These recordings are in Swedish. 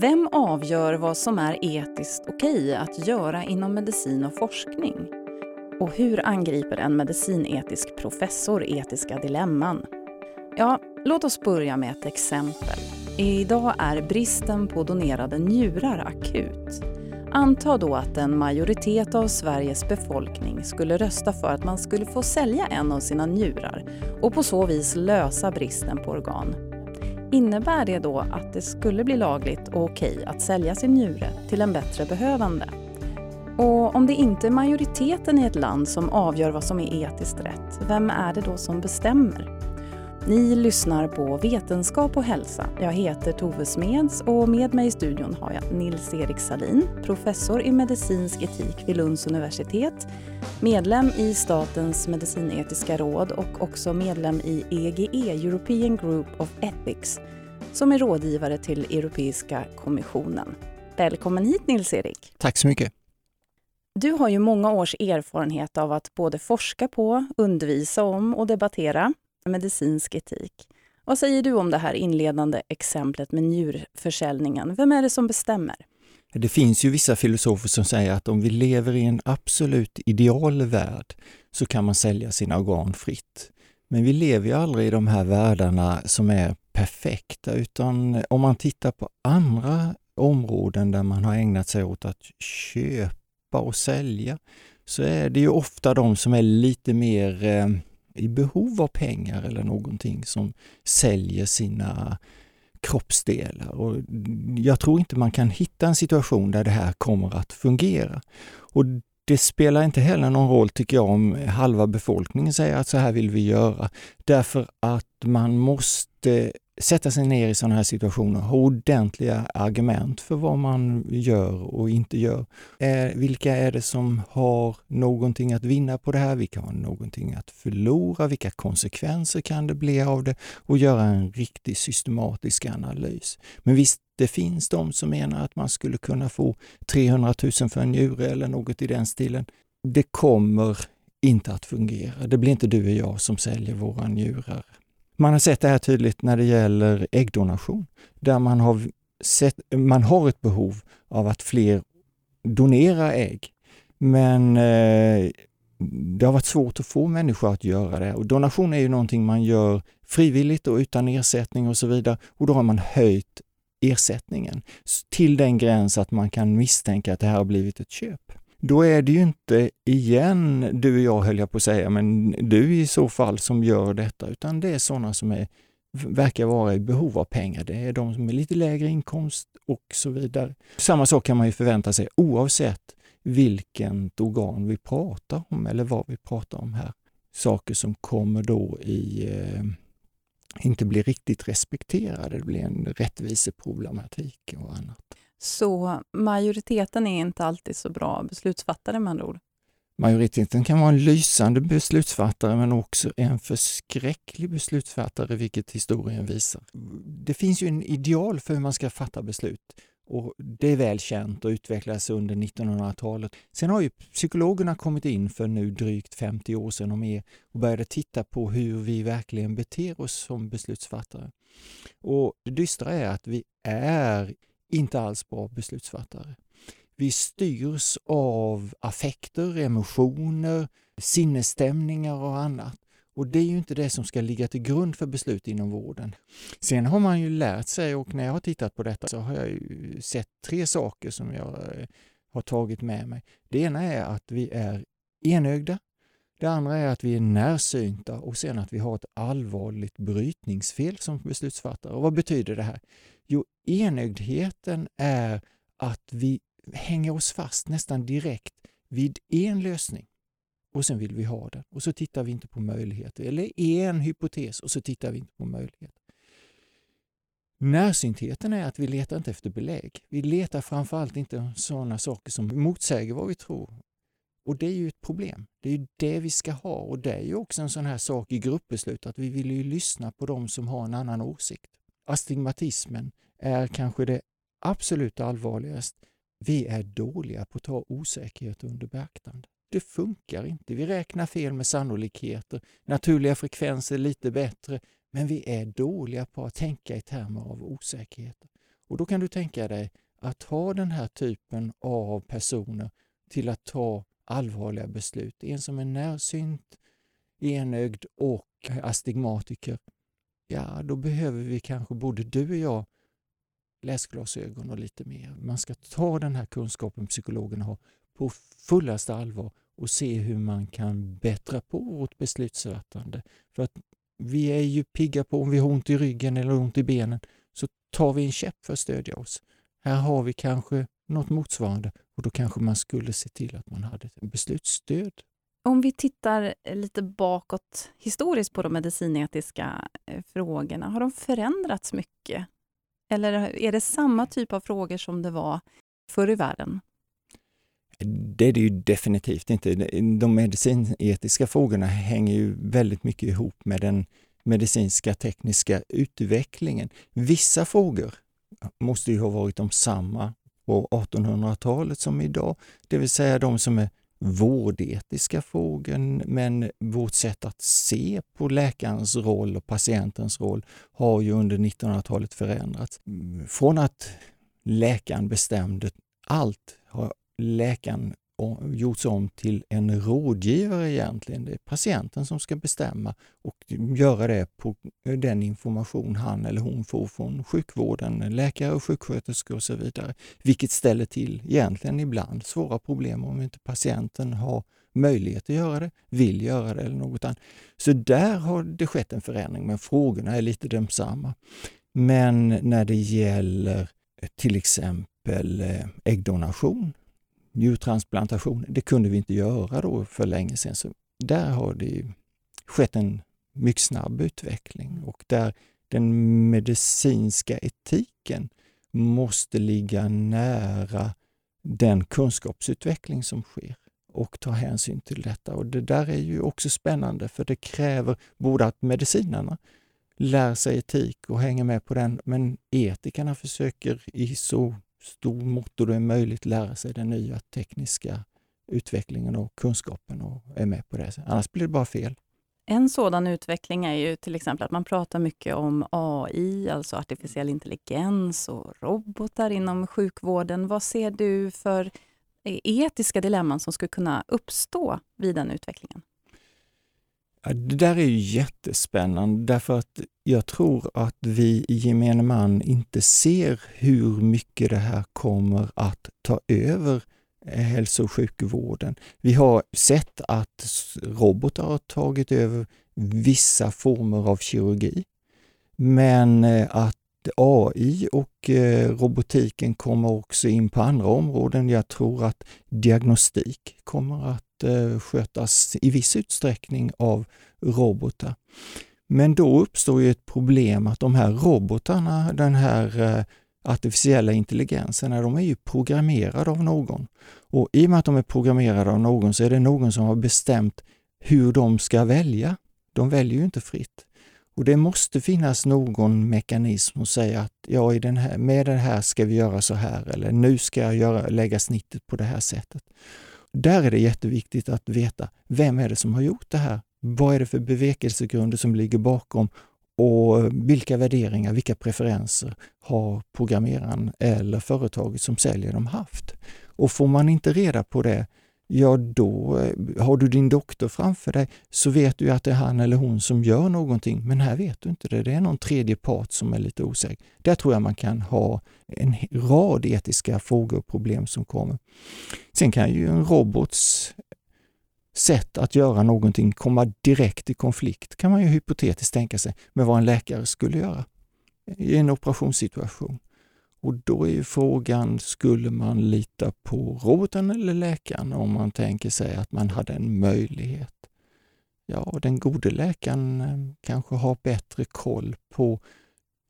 Vem avgör vad som är etiskt okej att göra inom medicin och forskning? Och hur angriper en medicinetisk professor etiska dilemman? Ja, låt oss börja med ett exempel. Idag är bristen på donerade njurar akut. Anta då att en majoritet av Sveriges befolkning skulle rösta för att man skulle få sälja en av sina njurar och på så vis lösa bristen på organ. Innebär det då att det skulle bli lagligt och okej att sälja sin njure till en bättre behövande? Och om det inte är majoriteten i ett land som avgör vad som är etiskt rätt, vem är det då som bestämmer? Ni lyssnar på Vetenskap och hälsa. Jag heter Tove Smeds och med mig i studion har jag Nils-Erik Salin, professor i medicinsk etik vid Lunds universitet, medlem i Statens medicinetiska råd och också medlem i EGE, European Group of Ethics, som är rådgivare till Europeiska kommissionen. Välkommen hit Nils-Erik. Tack så mycket. Du har ju många års erfarenhet av att både forska på, undervisa om och debattera medicinsk etik. Vad säger du om det här inledande exemplet med njurförsäljningen? Vem är det som bestämmer? Det finns ju vissa filosofer som säger att om vi lever i en absolut ideal värld så kan man sälja sina organ fritt. Men vi lever ju aldrig i de här världarna som är perfekta utan om man tittar på andra områden där man har ägnat sig åt att köpa och sälja så är det ju ofta de som är lite mer eh, i behov av pengar eller någonting som säljer sina kroppsdelar. Och jag tror inte man kan hitta en situation där det här kommer att fungera. Och det spelar inte heller någon roll, tycker jag, om halva befolkningen säger att så här vill vi göra. Därför att man måste sätta sig ner i sådana här situationer, ha ordentliga argument för vad man gör och inte gör. Eh, vilka är det som har någonting att vinna på det här? Vilka har någonting att förlora? Vilka konsekvenser kan det bli av det? Och göra en riktig systematisk analys. Men visst, det finns de som menar att man skulle kunna få 300 000 för en njure eller något i den stilen. Det kommer inte att fungera. Det blir inte du och jag som säljer våra njurar man har sett det här tydligt när det gäller äggdonation, där man har, sett, man har ett behov av att fler donerar ägg. Men eh, det har varit svårt att få människor att göra det. Och donation är ju någonting man gör frivilligt och utan ersättning och så vidare. Och då har man höjt ersättningen till den gräns att man kan misstänka att det här har blivit ett köp då är det ju inte igen du och jag höll jag på att säga, men du i så fall som gör detta, utan det är sådana som är, verkar vara i behov av pengar. Det är de som är lite lägre inkomst och så vidare. Samma sak kan man ju förvänta sig oavsett vilket organ vi pratar om eller vad vi pratar om här. Saker som kommer då i eh, inte blir riktigt respekterade. Det blir en rättviseproblematik och annat. Så majoriteten är inte alltid så bra beslutsfattare med andra ord? Majoriteten kan vara en lysande beslutsfattare men också en förskräcklig beslutsfattare, vilket historien visar. Det finns ju en ideal för hur man ska fatta beslut och det är väl känt och utvecklades under 1900-talet. Sen har ju psykologerna kommit in för nu drygt 50 år sedan och mer och började titta på hur vi verkligen beter oss som beslutsfattare. Och Det dystra är att vi är inte alls bra beslutsfattare. Vi styrs av affekter, emotioner, sinnesstämningar och annat. Och det är ju inte det som ska ligga till grund för beslut inom vården. Sen har man ju lärt sig och när jag har tittat på detta så har jag sett tre saker som jag eh, har tagit med mig. Det ena är att vi är enögda. Det andra är att vi är närsynta och sen att vi har ett allvarligt brytningsfel som beslutsfattare. Och vad betyder det här? Jo, enögdheten är att vi hänger oss fast nästan direkt vid en lösning och sen vill vi ha den och så tittar vi inte på möjligheter. Eller en hypotes och så tittar vi inte på möjligheter. Närsyntheten är att vi letar inte efter belägg. Vi letar framförallt inte sådana saker som motsäger vad vi tror. Och det är ju ett problem. Det är ju det vi ska ha och det är ju också en sån här sak i gruppbeslut att vi vill ju lyssna på de som har en annan åsikt astigmatismen är kanske det absolut allvarligaste. Vi är dåliga på att ta osäkerhet under beaktande. Det funkar inte. Vi räknar fel med sannolikheter. Naturliga frekvenser är lite bättre, men vi är dåliga på att tänka i termer av osäkerhet. Och då kan du tänka dig att ha den här typen av personer till att ta allvarliga beslut. En som är närsynt, enögd och astigmatiker. Ja, då behöver vi kanske både du och jag läsglasögon och lite mer. Man ska ta den här kunskapen psykologerna har på fullaste allvar och se hur man kan bättra på vårt beslutsfattande. För att vi är ju pigga på om vi har ont i ryggen eller ont i benen så tar vi en käpp för att stödja oss. Här har vi kanske något motsvarande och då kanske man skulle se till att man hade ett beslutsstöd. Om vi tittar lite bakåt historiskt på de medicinetiska eh, frågorna, har de förändrats mycket? Eller är det samma typ av frågor som det var förr i världen? Det är det ju definitivt inte. De medicinetiska frågorna hänger ju väldigt mycket ihop med den medicinska tekniska utvecklingen. Vissa frågor måste ju ha varit de samma på 1800-talet som idag, det vill säga de som är vårdetiska frågor, men vårt sätt att se på läkarens roll och patientens roll har ju under 1900-talet förändrats. Från att läkaren bestämde allt har läkaren gjorts om till en rådgivare egentligen. Det är patienten som ska bestämma och göra det på eh, den information han eller hon får från sjukvården, läkare och sjuksköterskor och så vidare. Vilket ställer till egentligen ibland svåra problem om inte patienten har möjlighet att göra det, vill göra det eller något annat. Så där har det skett en förändring, men frågorna är lite desamma. Men när det gäller till exempel eh, äggdonation njurtransplantation, det kunde vi inte göra då för länge sedan. Så där har det skett en mycket snabb utveckling och där den medicinska etiken måste ligga nära den kunskapsutveckling som sker och ta hänsyn till detta. Och Det där är ju också spännande för det kräver både att medicinerna lär sig etik och hänger med på den, men etikerna försöker i så stor mått det är möjligt lära sig den nya tekniska utvecklingen och kunskapen och är med på det. Annars blir det bara fel. En sådan utveckling är ju till exempel att man pratar mycket om AI, alltså artificiell intelligens och robotar inom sjukvården. Vad ser du för etiska dilemman som skulle kunna uppstå vid den utvecklingen? Det där är ju jättespännande därför att jag tror att vi i gemene man inte ser hur mycket det här kommer att ta över eh, hälso och sjukvården. Vi har sett att robotar har tagit över vissa former av kirurgi, men eh, att att AI och eh, robotiken kommer också in på andra områden. Jag tror att diagnostik kommer att eh, skötas i viss utsträckning av robotar. Men då uppstår ju ett problem att de här robotarna, den här eh, artificiella intelligensen, de är ju programmerade av någon. Och i och med att de är programmerade av någon så är det någon som har bestämt hur de ska välja. De väljer ju inte fritt. Och det måste finnas någon mekanism och säga att ja, i den här, med det här ska vi göra så här eller nu ska jag göra, lägga snittet på det här sättet. Där är det jätteviktigt att veta vem är det som har gjort det här vad är det för bevekelsegrunder som ligger bakom och vilka värderingar, vilka preferenser har programmeraren eller företaget som säljer dem haft? Och får man inte reda på det, ja då eh, har du din doktor framför dig så vet du att det är han eller hon som gör någonting, men här vet du inte det. Det är någon tredje part som är lite osäker. Där tror jag man kan ha en rad etiska frågor och problem som kommer. Sen kan ju en robots sätt att göra någonting komma direkt i konflikt, kan man ju hypotetiskt tänka sig, med vad en läkare skulle göra i en operationssituation. Och då är ju frågan, skulle man lita på roboten eller läkaren om man tänker sig att man hade en möjlighet? Ja, den gode läkaren eh, kanske har bättre koll på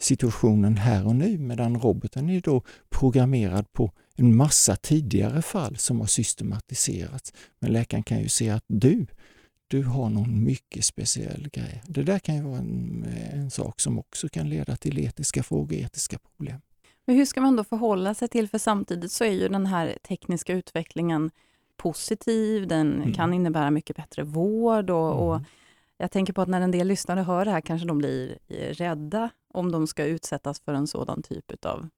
situationen här och nu medan roboten är då programmerad på en massa tidigare fall som har systematiserats. Men läkaren kan ju se att du, du har någon mycket speciell grej. Det där kan ju vara en, en sak som också kan leda till etiska frågor, etiska problem. Men hur ska man då förhålla sig till, för samtidigt så är ju den här tekniska utvecklingen positiv, den mm. kan innebära mycket bättre vård och, mm. och jag tänker på att när en del lyssnare hör det här kanske de blir rädda om de ska utsättas för en sådan typ av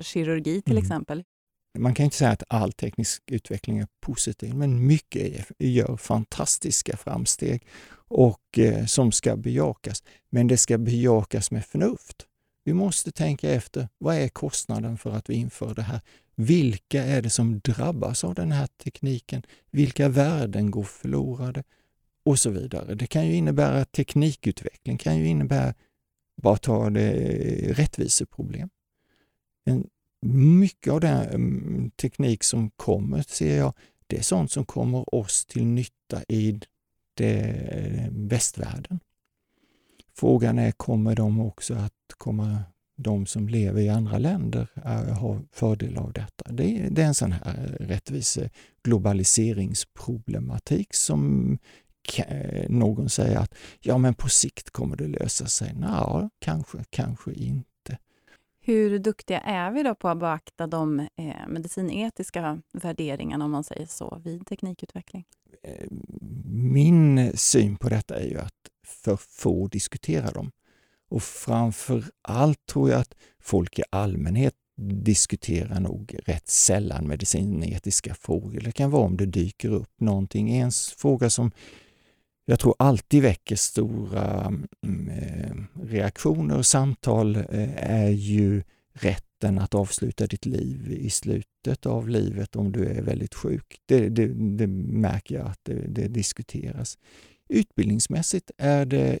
kirurgi till mm. exempel. Man kan inte säga att all teknisk utveckling är positiv, men mycket gör fantastiska framsteg och eh, som ska bejakas. Men det ska bejakas med förnuft. Vi måste tänka efter, vad är kostnaden för att vi inför det här? Vilka är det som drabbas av den här tekniken? Vilka värden går förlorade? Och så vidare. Det kan ju innebära teknikutveckling, kan ju innebära, bara ta det, eh, rättviseproblem. En, mycket av den mm, teknik som kommer, ser jag, det är sånt som kommer oss till nytta i det, eh, västvärlden. Frågan är, kommer de också att komma de som lever i andra länder har fördel av detta. Det är, det är en sån här rättvise globaliseringsproblematik som någon säger att ja, men på sikt kommer det lösa sig. Ja, kanske, kanske inte. Hur duktiga är vi då på att beakta de eh, medicinetiska värderingarna, om man säger så, vid teknikutveckling? Eh, min syn på detta är ju att för få diskuterar dem. Och framför allt tror jag att folk i allmänhet diskuterar nog rätt sällan medicinetiska frågor. Det kan vara om det dyker upp någonting. En fråga som jag tror alltid väcker stora mm, eh, reaktioner och samtal eh, är ju rätten att avsluta ditt liv i slutet av livet om du är väldigt sjuk. Det, det, det märker jag att det, det diskuteras. Utbildningsmässigt är det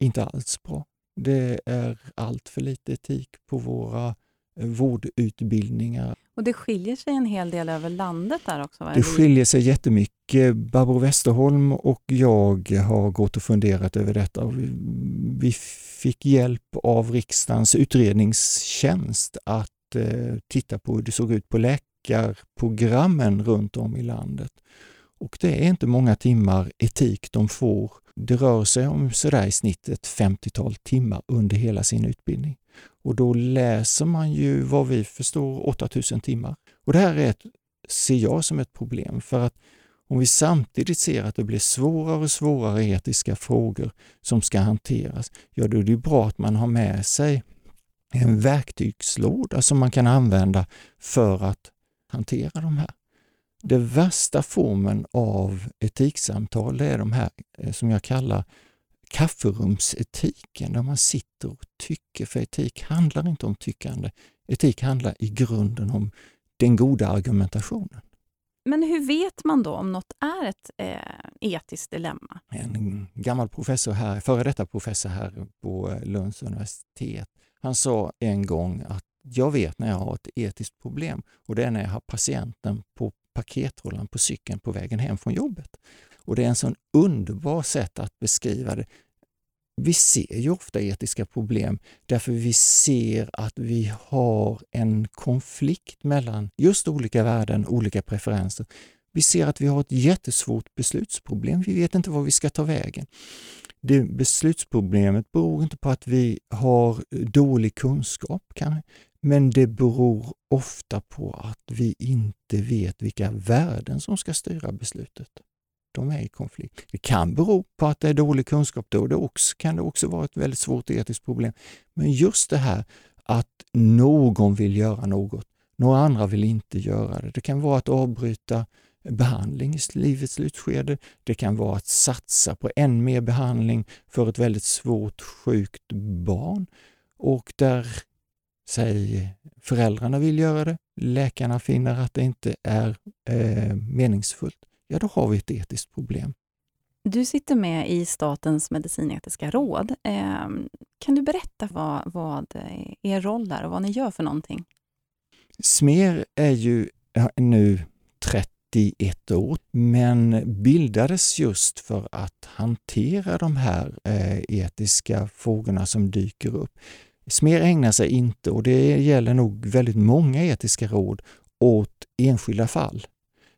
inte alls bra. Det är allt för lite etik på våra eh, vårdutbildningar. Och det skiljer sig en hel del över landet där också? Det skiljer sig jättemycket. Barbro Westerholm och jag har gått och funderat över detta. Vi fick hjälp av riksdagens utredningstjänst att eh, titta på hur det såg ut på läkarprogrammen runt om i landet. Och det är inte många timmar etik de får det rör sig om sådär i snitt ett 50-tal timmar under hela sin utbildning. Och då läser man ju vad vi förstår 8000 timmar. Och det här är ett, ser jag som ett problem för att om vi samtidigt ser att det blir svårare och svårare etiska frågor som ska hanteras, ja då är det bra att man har med sig en verktygslåda som man kan använda för att hantera de här. Den värsta formen av etiksamtal är de här eh, som jag kallar kafferumsetiken, där man sitter och tycker. För etik handlar inte om tyckande. Etik handlar i grunden om den goda argumentationen. Men hur vet man då om något är ett eh, etiskt dilemma? En gammal professor här, före detta professor här på eh, Lunds universitet, han sa en gång att jag vet när jag har ett etiskt problem och det är när jag har patienten på paketrullan på cykeln på vägen hem från jobbet. Och det är en sån underbar sätt att beskriva det. Vi ser ju ofta etiska problem därför vi ser att vi har en konflikt mellan just olika värden, olika preferenser. Vi ser att vi har ett jättesvårt beslutsproblem. Vi vet inte var vi ska ta vägen. Det beslutsproblemet beror inte på att vi har dålig kunskap, men det beror ofta på att vi inte vet vilka värden som ska styra beslutet. De är i konflikt. Det kan bero på att det är dålig kunskap, då det också, kan det också vara ett väldigt svårt etiskt problem. Men just det här att någon vill göra något, några andra vill inte göra det. Det kan vara att avbryta behandling i livets slutskede. Det kan vara att satsa på än mer behandling för ett väldigt svårt sjukt barn och där säg föräldrarna vill göra det, läkarna finner att det inte är eh, meningsfullt, ja då har vi ett etiskt problem. Du sitter med i Statens medicinetiska råd. Eh, kan du berätta vad, vad er roll är och vad ni gör för någonting? SMER är ju nu 31 år, men bildades just för att hantera de här eh, etiska frågorna som dyker upp. SMER ägnar sig inte, och det gäller nog väldigt många etiska råd, åt enskilda fall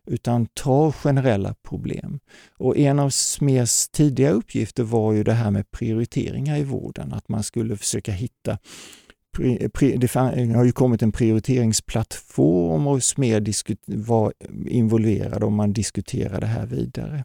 utan tar generella problem. Och en av SMERs tidiga uppgifter var ju det här med prioriteringar i vården, att man skulle försöka hitta det har ju kommit en prioriteringsplattform och SMER var involverad och man diskuterade det här vidare.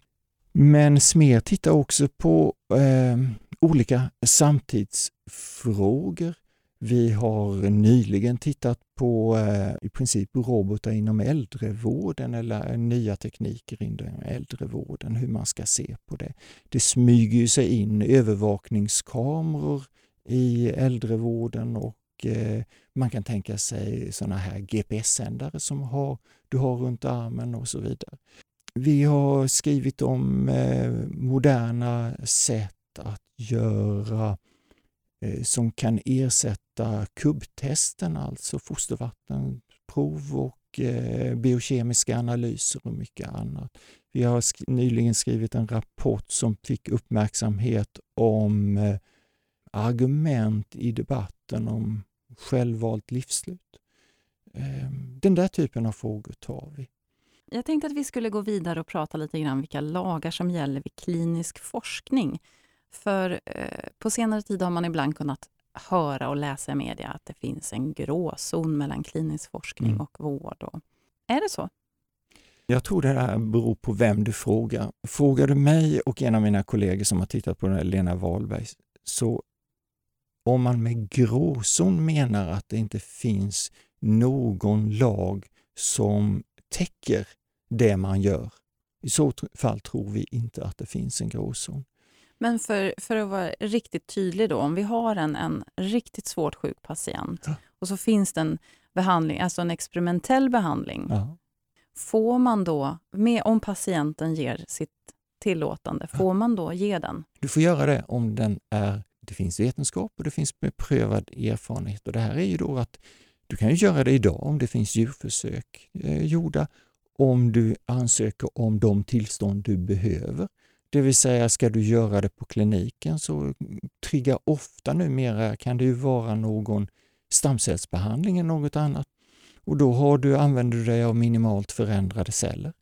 Men SMER tittar också på eh, olika samtidsfrågor. Vi har nyligen tittat på eh, i princip robotar inom äldrevården eller nya tekniker inom äldrevården, hur man ska se på det. Det smyger sig in övervakningskameror i äldrevården och eh, man kan tänka sig sådana här GPS-sändare som har, du har runt armen och så vidare. Vi har skrivit om eh, moderna sätt att göra Eh, som kan ersätta kubbtesten, alltså fostervattenprov och eh, biokemiska analyser och mycket annat. Vi har sk nyligen skrivit en rapport som fick uppmärksamhet om eh, argument i debatten om självvalt livsslut. Eh, den där typen av frågor tar vi. Jag tänkte att vi skulle gå vidare och prata lite grann vilka lagar som gäller vid klinisk forskning. För eh, på senare tid har man ibland kunnat höra och läsa i media att det finns en gråzon mellan klinisk forskning mm. och vård. Och, är det så? Jag tror det här beror på vem du frågar. Frågar du mig och en av mina kollegor som har tittat på det, Lena Wahlberg, så om man med gråzon menar att det inte finns någon lag som täcker det man gör, i så fall tror vi inte att det finns en gråzon. Men för, för att vara riktigt tydlig då, om vi har en, en riktigt svårt sjuk patient ja. och så finns det en behandling, alltså en experimentell behandling. Ja. Får man då, med, om patienten ger sitt tillåtande, får ja. man då ge den? Du får göra det om den är, det finns vetenskap och det finns beprövad erfarenhet. Och det här är ju då att du kan göra det idag om det finns djurförsök eh, gjorda, om du ansöker om de tillstånd du behöver. Det vill säga, ska du göra det på kliniken så triggar ofta numera kan det ju vara någon stamcellsbehandling eller något annat. Och då har du, använder du dig av minimalt förändrade celler.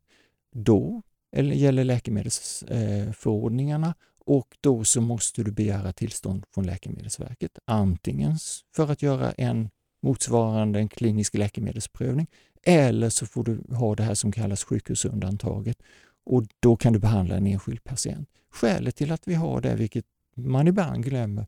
Då eller gäller läkemedelsförordningarna och då så måste du begära tillstånd från Läkemedelsverket. Antingen för att göra en motsvarande en klinisk läkemedelsprövning eller så får du ha det här som kallas sjukhusundantaget och då kan du behandla en enskild patient. Skälet till att vi har det, vilket man ibland glömmer,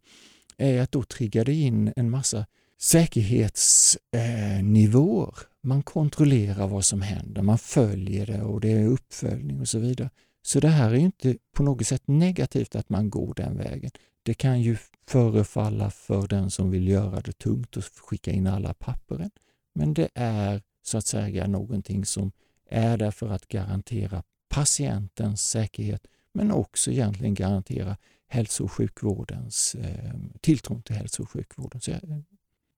är att då triggar det in en massa säkerhetsnivåer. Man kontrollerar vad som händer, man följer det och det är uppföljning och så vidare. Så det här är inte på något sätt negativt att man går den vägen. Det kan ju förefalla för den som vill göra det tungt att skicka in alla papperen. Men det är så att säga någonting som är där för att garantera patientens säkerhet men också egentligen garantera hälso och sjukvårdens eh, tilltron till hälso och sjukvården. Så,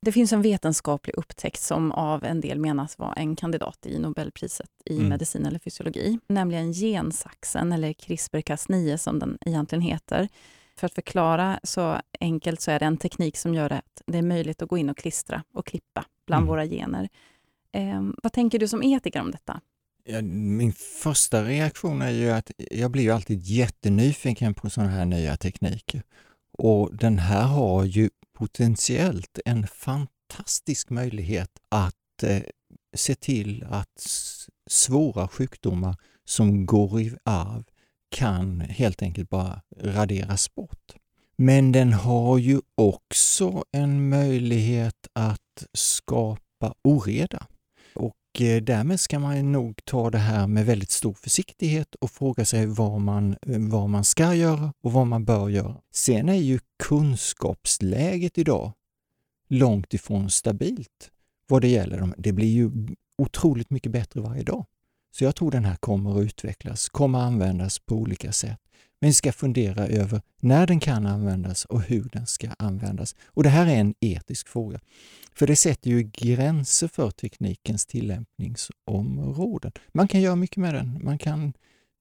det finns en vetenskaplig upptäckt som av en del menas vara en kandidat i Nobelpriset i mm. medicin eller fysiologi, nämligen gensaxen eller CRISPR-Cas9 som den egentligen heter. För att förklara så enkelt så är det en teknik som gör att det är möjligt att gå in och klistra och klippa bland mm. våra gener. Eh, vad tänker du som etiker om detta? Min första reaktion är ju att jag blir ju alltid jättenyfiken på sådana här nya tekniker. Och den här har ju potentiellt en fantastisk möjlighet att eh, se till att svåra sjukdomar som går i arv kan helt enkelt bara raderas bort. Men den har ju också en möjlighet att skapa oreda. Eh, därmed ska man nog ta det här med väldigt stor försiktighet och fråga sig vad man, vad man ska göra och vad man bör göra. Sen är ju kunskapsläget idag långt ifrån stabilt vad det gäller dem. Det blir ju otroligt mycket bättre varje dag. Så jag tror den här kommer att utvecklas, kommer att användas på olika sätt. Men vi ska fundera över när den kan användas och hur den ska användas. Och det här är en etisk fråga. För det sätter ju gränser för teknikens tillämpningsområden. Man kan göra mycket med den. Man kan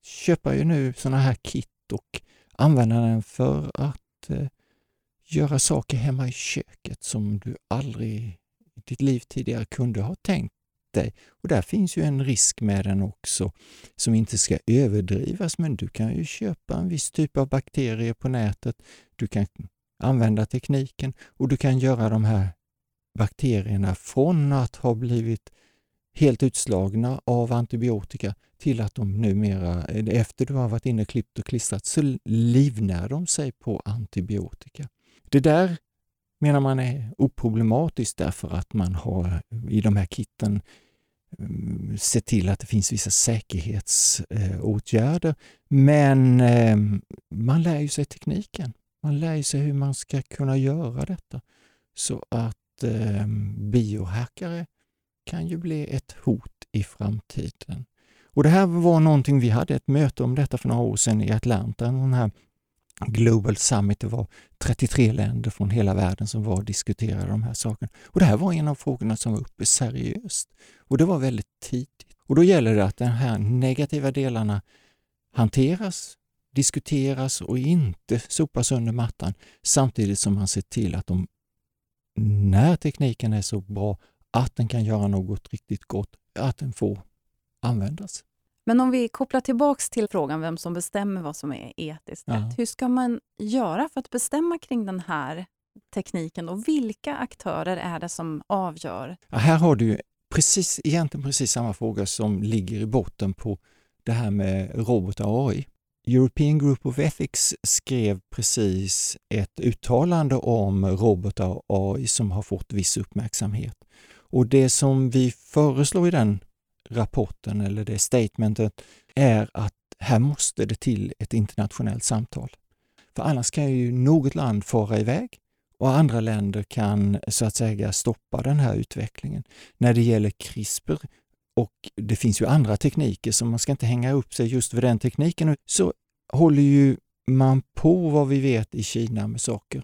köpa ju nu sådana här kit och använda den för att eh, göra saker hemma i köket som du aldrig i ditt liv tidigare kunde ha tänkt dig. Och där finns ju en risk med den också som inte ska överdrivas, men du kan ju köpa en viss typ av bakterier på nätet. Du kan använda tekniken och du kan göra de här bakterierna från att ha blivit helt utslagna av antibiotika till att de numera, efter du har varit inne klippt och klistrat, så livnär de sig på antibiotika. Det där menar man är oproblematiskt därför att man har i de här kitten se sett till att det finns vissa säkerhetsåtgärder. Men eh, man lär ju sig tekniken. Man lär sig hur man ska kunna göra detta. Så att eh, biohackare kan ju bli ett hot i framtiden. Och Det här var någonting, vi hade ett möte om detta för några år sedan i Atlanta, den här Global Summit. Det var 33 länder från hela världen som var och diskuterade de här sakerna. Och Det här var en av frågorna som var uppe seriöst. Och det var väldigt tidigt. Och då gäller det att de här negativa delarna hanteras, diskuteras och inte sopas under mattan samtidigt som man ser till att de, när tekniken är så bra att den kan göra något riktigt gott, att den får användas. Men om vi kopplar tillbaks till frågan vem som bestämmer vad som är etiskt ja. rätt. Hur ska man göra för att bestämma kring den här tekniken och vilka aktörer är det som avgör? Ja, här har du precis, egentligen precis samma fråga som ligger i botten på det här med robotar och AI. European Group of Ethics skrev precis ett uttalande om robotar och AI som har fått viss uppmärksamhet. Och det som vi föreslår i den rapporten eller det statementet är att här måste det till ett internationellt samtal. För annars kan ju något land fara iväg och andra länder kan så att säga stoppa den här utvecklingen. När det gäller CRISPR och det finns ju andra tekniker så man ska inte hänga upp sig just vid den tekniken. Så håller ju man på vad vi vet i Kina med saker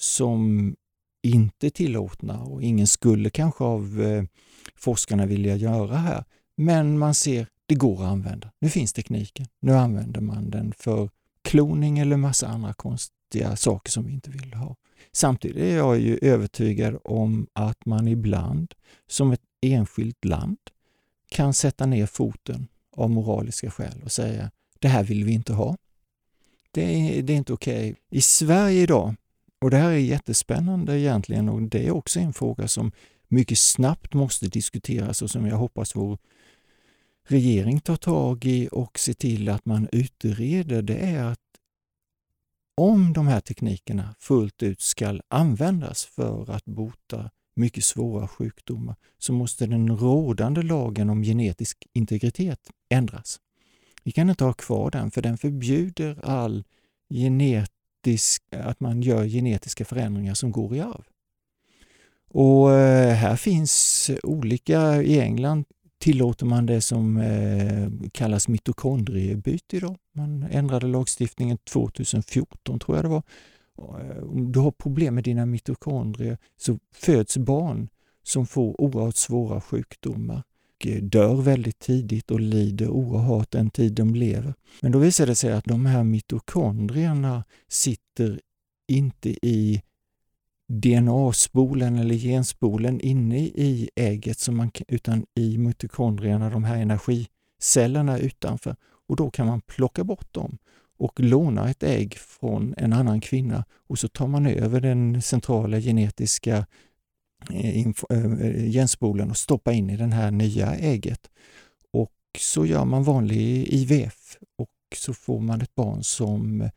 som inte är tillåtna och ingen skulle kanske av eh, forskarna vilja göra här. Men man ser, det går att använda. Nu finns tekniken. Nu använder man den för kloning eller massa andra konstiga saker som vi inte vill ha. Samtidigt är jag ju övertygad om att man ibland som ett enskilt land kan sätta ner foten av moraliska skäl och säga det här vill vi inte ha. Det är, det är inte okej. Okay. I Sverige idag, och det här är jättespännande egentligen och det är också en fråga som mycket snabbt måste diskuteras och som jag hoppas vår regering tar tag i och ser till att man utreder, det är att om de här teknikerna fullt ut ska användas för att bota mycket svåra sjukdomar så måste den rådande lagen om genetisk integritet ändras. Vi kan inte ha kvar den för den förbjuder all genetisk, att man gör genetiska förändringar som går i arv. Och eh, här finns olika, i England tillåter man det som eh, kallas mitokondriebyte idag. Man ändrade lagstiftningen 2014 tror jag det var. Eh, om du har problem med dina mitokondrier så föds barn som får oerhört svåra sjukdomar eh, dör väldigt tidigt och lider oerhört den tid de lever. Men då visar det sig att de här mitokondrierna sitter inte i DNA-spolen eller genspolen inne i ägget som man, utan i mitokondrierna, de här energicellerna utanför. Och då kan man plocka bort dem och låna ett ägg från en annan kvinna och så tar man över den centrala genetiska eh, eh, eh genspolen och stoppar in i det här nya ägget. Och så gör man vanlig IVF och så får man ett barn som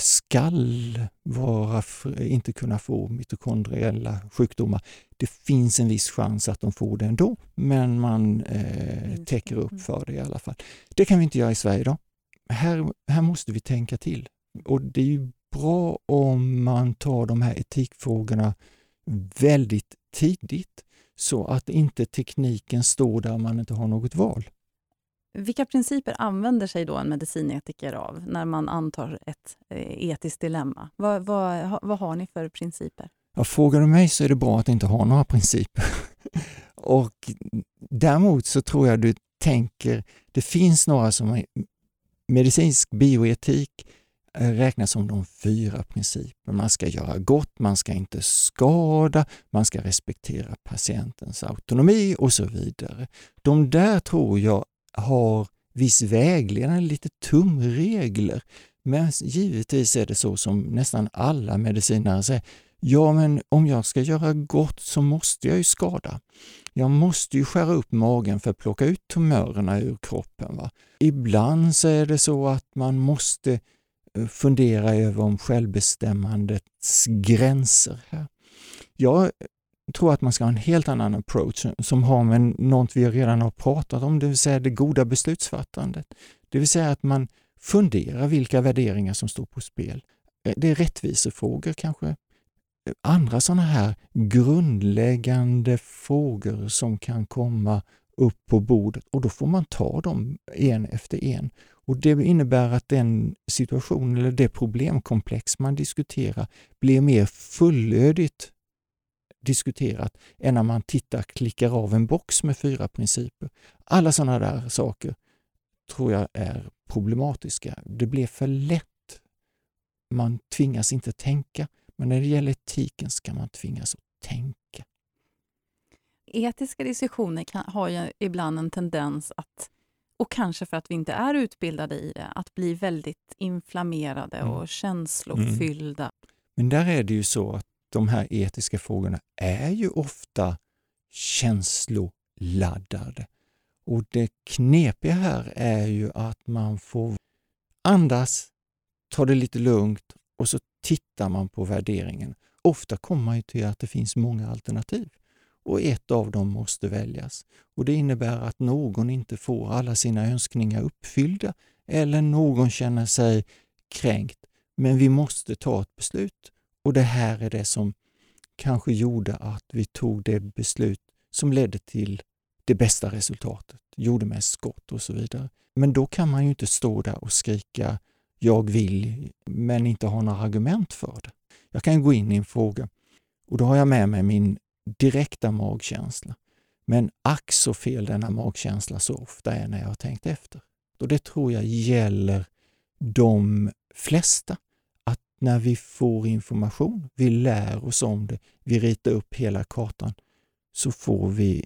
skall vara, inte kunna få mitokondriella sjukdomar. Det finns en viss chans att de får det ändå, men man eh, täcker upp för det i alla fall. Det kan vi inte göra i Sverige idag. Här, här måste vi tänka till. Och det är ju bra om man tar de här etikfrågorna väldigt tidigt så att inte tekniken står där man inte har något val. Vilka principer använder sig då en medicinetiker av när man antar ett eh, etiskt dilemma? Vad, vad, vad har ni för principer? Ja, frågar du mig så är det bra att inte ha några principer. och Däremot så tror jag du tänker, det finns några som är medicinsk bioetik eh, räknas som de fyra principerna. Man ska göra gott, man ska inte skada, man ska respektera patientens autonomi och så vidare. De där tror jag har viss vägledning, lite tumregler. Men givetvis är det så som nästan alla medicinare säger, ja men om jag ska göra gott så måste jag ju skada. Jag måste ju skära upp magen för att plocka ut tumörerna ur kroppen. Va? Ibland så är det så att man måste eh, fundera över om självbestämmandets gränser. här. Jag tror att man ska ha en helt annan approach som har med något vi redan har pratat om, det vill säga det goda beslutsfattandet. Det vill säga att man funderar vilka värderingar som står på spel. Eh, det är rättvisefrågor kanske. Eh, andra sådana här grundläggande frågor som kan komma upp på bordet och då får man ta dem en efter en. Och Det innebär att den situation eller det problemkomplex man diskuterar blir mer fullödigt diskuterat än när man tittar, klickar av en box med fyra principer. Alla sådana där saker tror jag är problematiska. Det blir för lätt. Man tvingas inte tänka, men när det gäller etiken ska man tvingas att tänka. Etiska diskussioner kan, har ju ibland en tendens att, och kanske för att vi inte är utbildade i det, att bli väldigt inflammerade mm. och känslofyllda. Mm. Men där är det ju så att de här etiska frågorna är ju ofta känsloladdade. Och det knepiga här är ju att man får andas, ta det lite lugnt och så tittar man på värderingen. Ofta kommer man ju till att det finns många alternativ och ett av dem måste väljas. Och Det innebär att någon inte får alla sina önskningar uppfyllda eller någon känner sig kränkt. Men vi måste ta ett beslut och det här är det som kanske gjorde att vi tog det beslut som ledde till det bästa resultatet, gjorde mest skott och så vidare. Men då kan man ju inte stå där och skrika jag vill, men inte ha några argument för det. Jag kan gå in i en fråga och då har jag med mig min direkta magkänsla. Men ack så fel denna magkänsla så ofta är när jag har tänkt efter. Och det tror jag gäller de flesta när vi får information, vi lär oss om det, vi ritar upp hela kartan, så får vi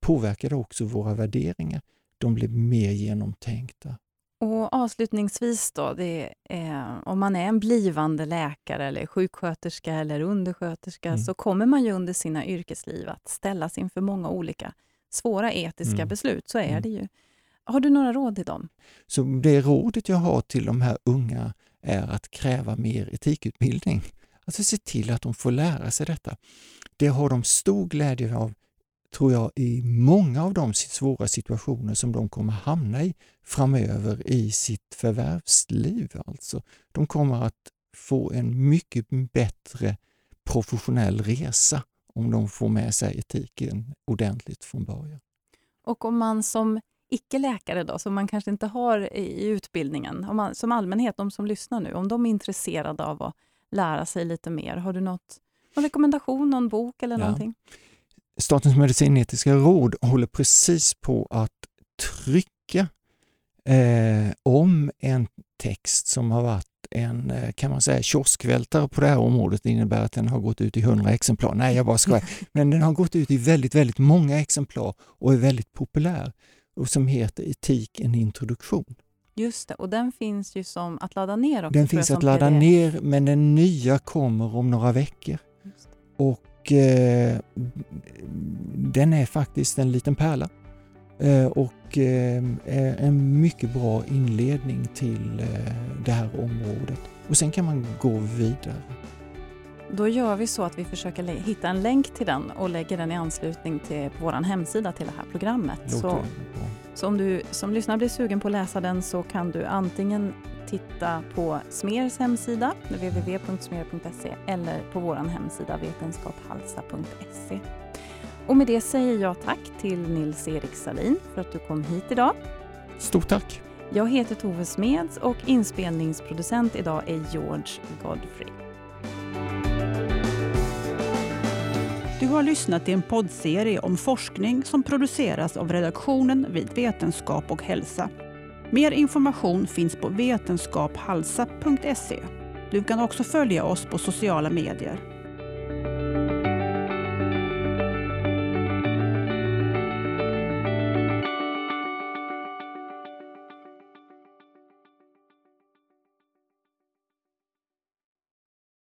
påverkar det också våra värderingar. De blir mer genomtänkta. Och Avslutningsvis, då, är, om man är en blivande läkare, eller sjuksköterska eller undersköterska, mm. så kommer man ju under sina yrkesliv att ställas inför många olika svåra etiska mm. beslut. Så är mm. det ju. Har du några råd till dem? Så det rådet jag har till de här unga är att kräva mer etikutbildning. Alltså se till att de får lära sig detta. Det har de stor glädje av, tror jag, i många av de svåra situationer som de kommer hamna i framöver i sitt förvärvsliv. Alltså, de kommer att få en mycket bättre professionell resa om de får med sig etiken ordentligt från början. Och om man som icke-läkare då, som man kanske inte har i utbildningen, om man, som allmänhet, de som lyssnar nu, om de är intresserade av att lära sig lite mer, har du något, någon rekommendation, någon bok eller ja. någonting? Statens medicinetiska råd håller precis på att trycka eh, om en text som har varit en, eh, kan man säga, kioskvältare på det här området. Det innebär att den har gått ut i hundra exemplar. Nej, jag bara skojar. Men den har gått ut i väldigt, väldigt många exemplar och är väldigt populär och som heter Etik en introduktion. Just det, och den finns ju som att ladda ner också. Den finns att ladda ner, men den nya kommer om några veckor. Och eh, den är faktiskt en liten pärla. Eh, och eh, en mycket bra inledning till eh, det här området. Och sen kan man gå vidare. Då gör vi så att vi försöker hitta en länk till den och lägger den i anslutning till vår hemsida till det här programmet. Så, så, om du som lyssnar blir sugen på att läsa den så kan du antingen titta på Smers hemsida, www.smer.se eller på vår hemsida vetenskaphalsa.se. Och med det säger jag tack till Nils-Erik Salin för att du kom hit idag. Stort tack! Jag heter Tove Smeds och inspelningsproducent idag är George Godfrey. Du har lyssnat till en poddserie om forskning som produceras av redaktionen vid Vetenskap och hälsa. Mer information finns på vetenskaphalsa.se. Du kan också följa oss på sociala medier.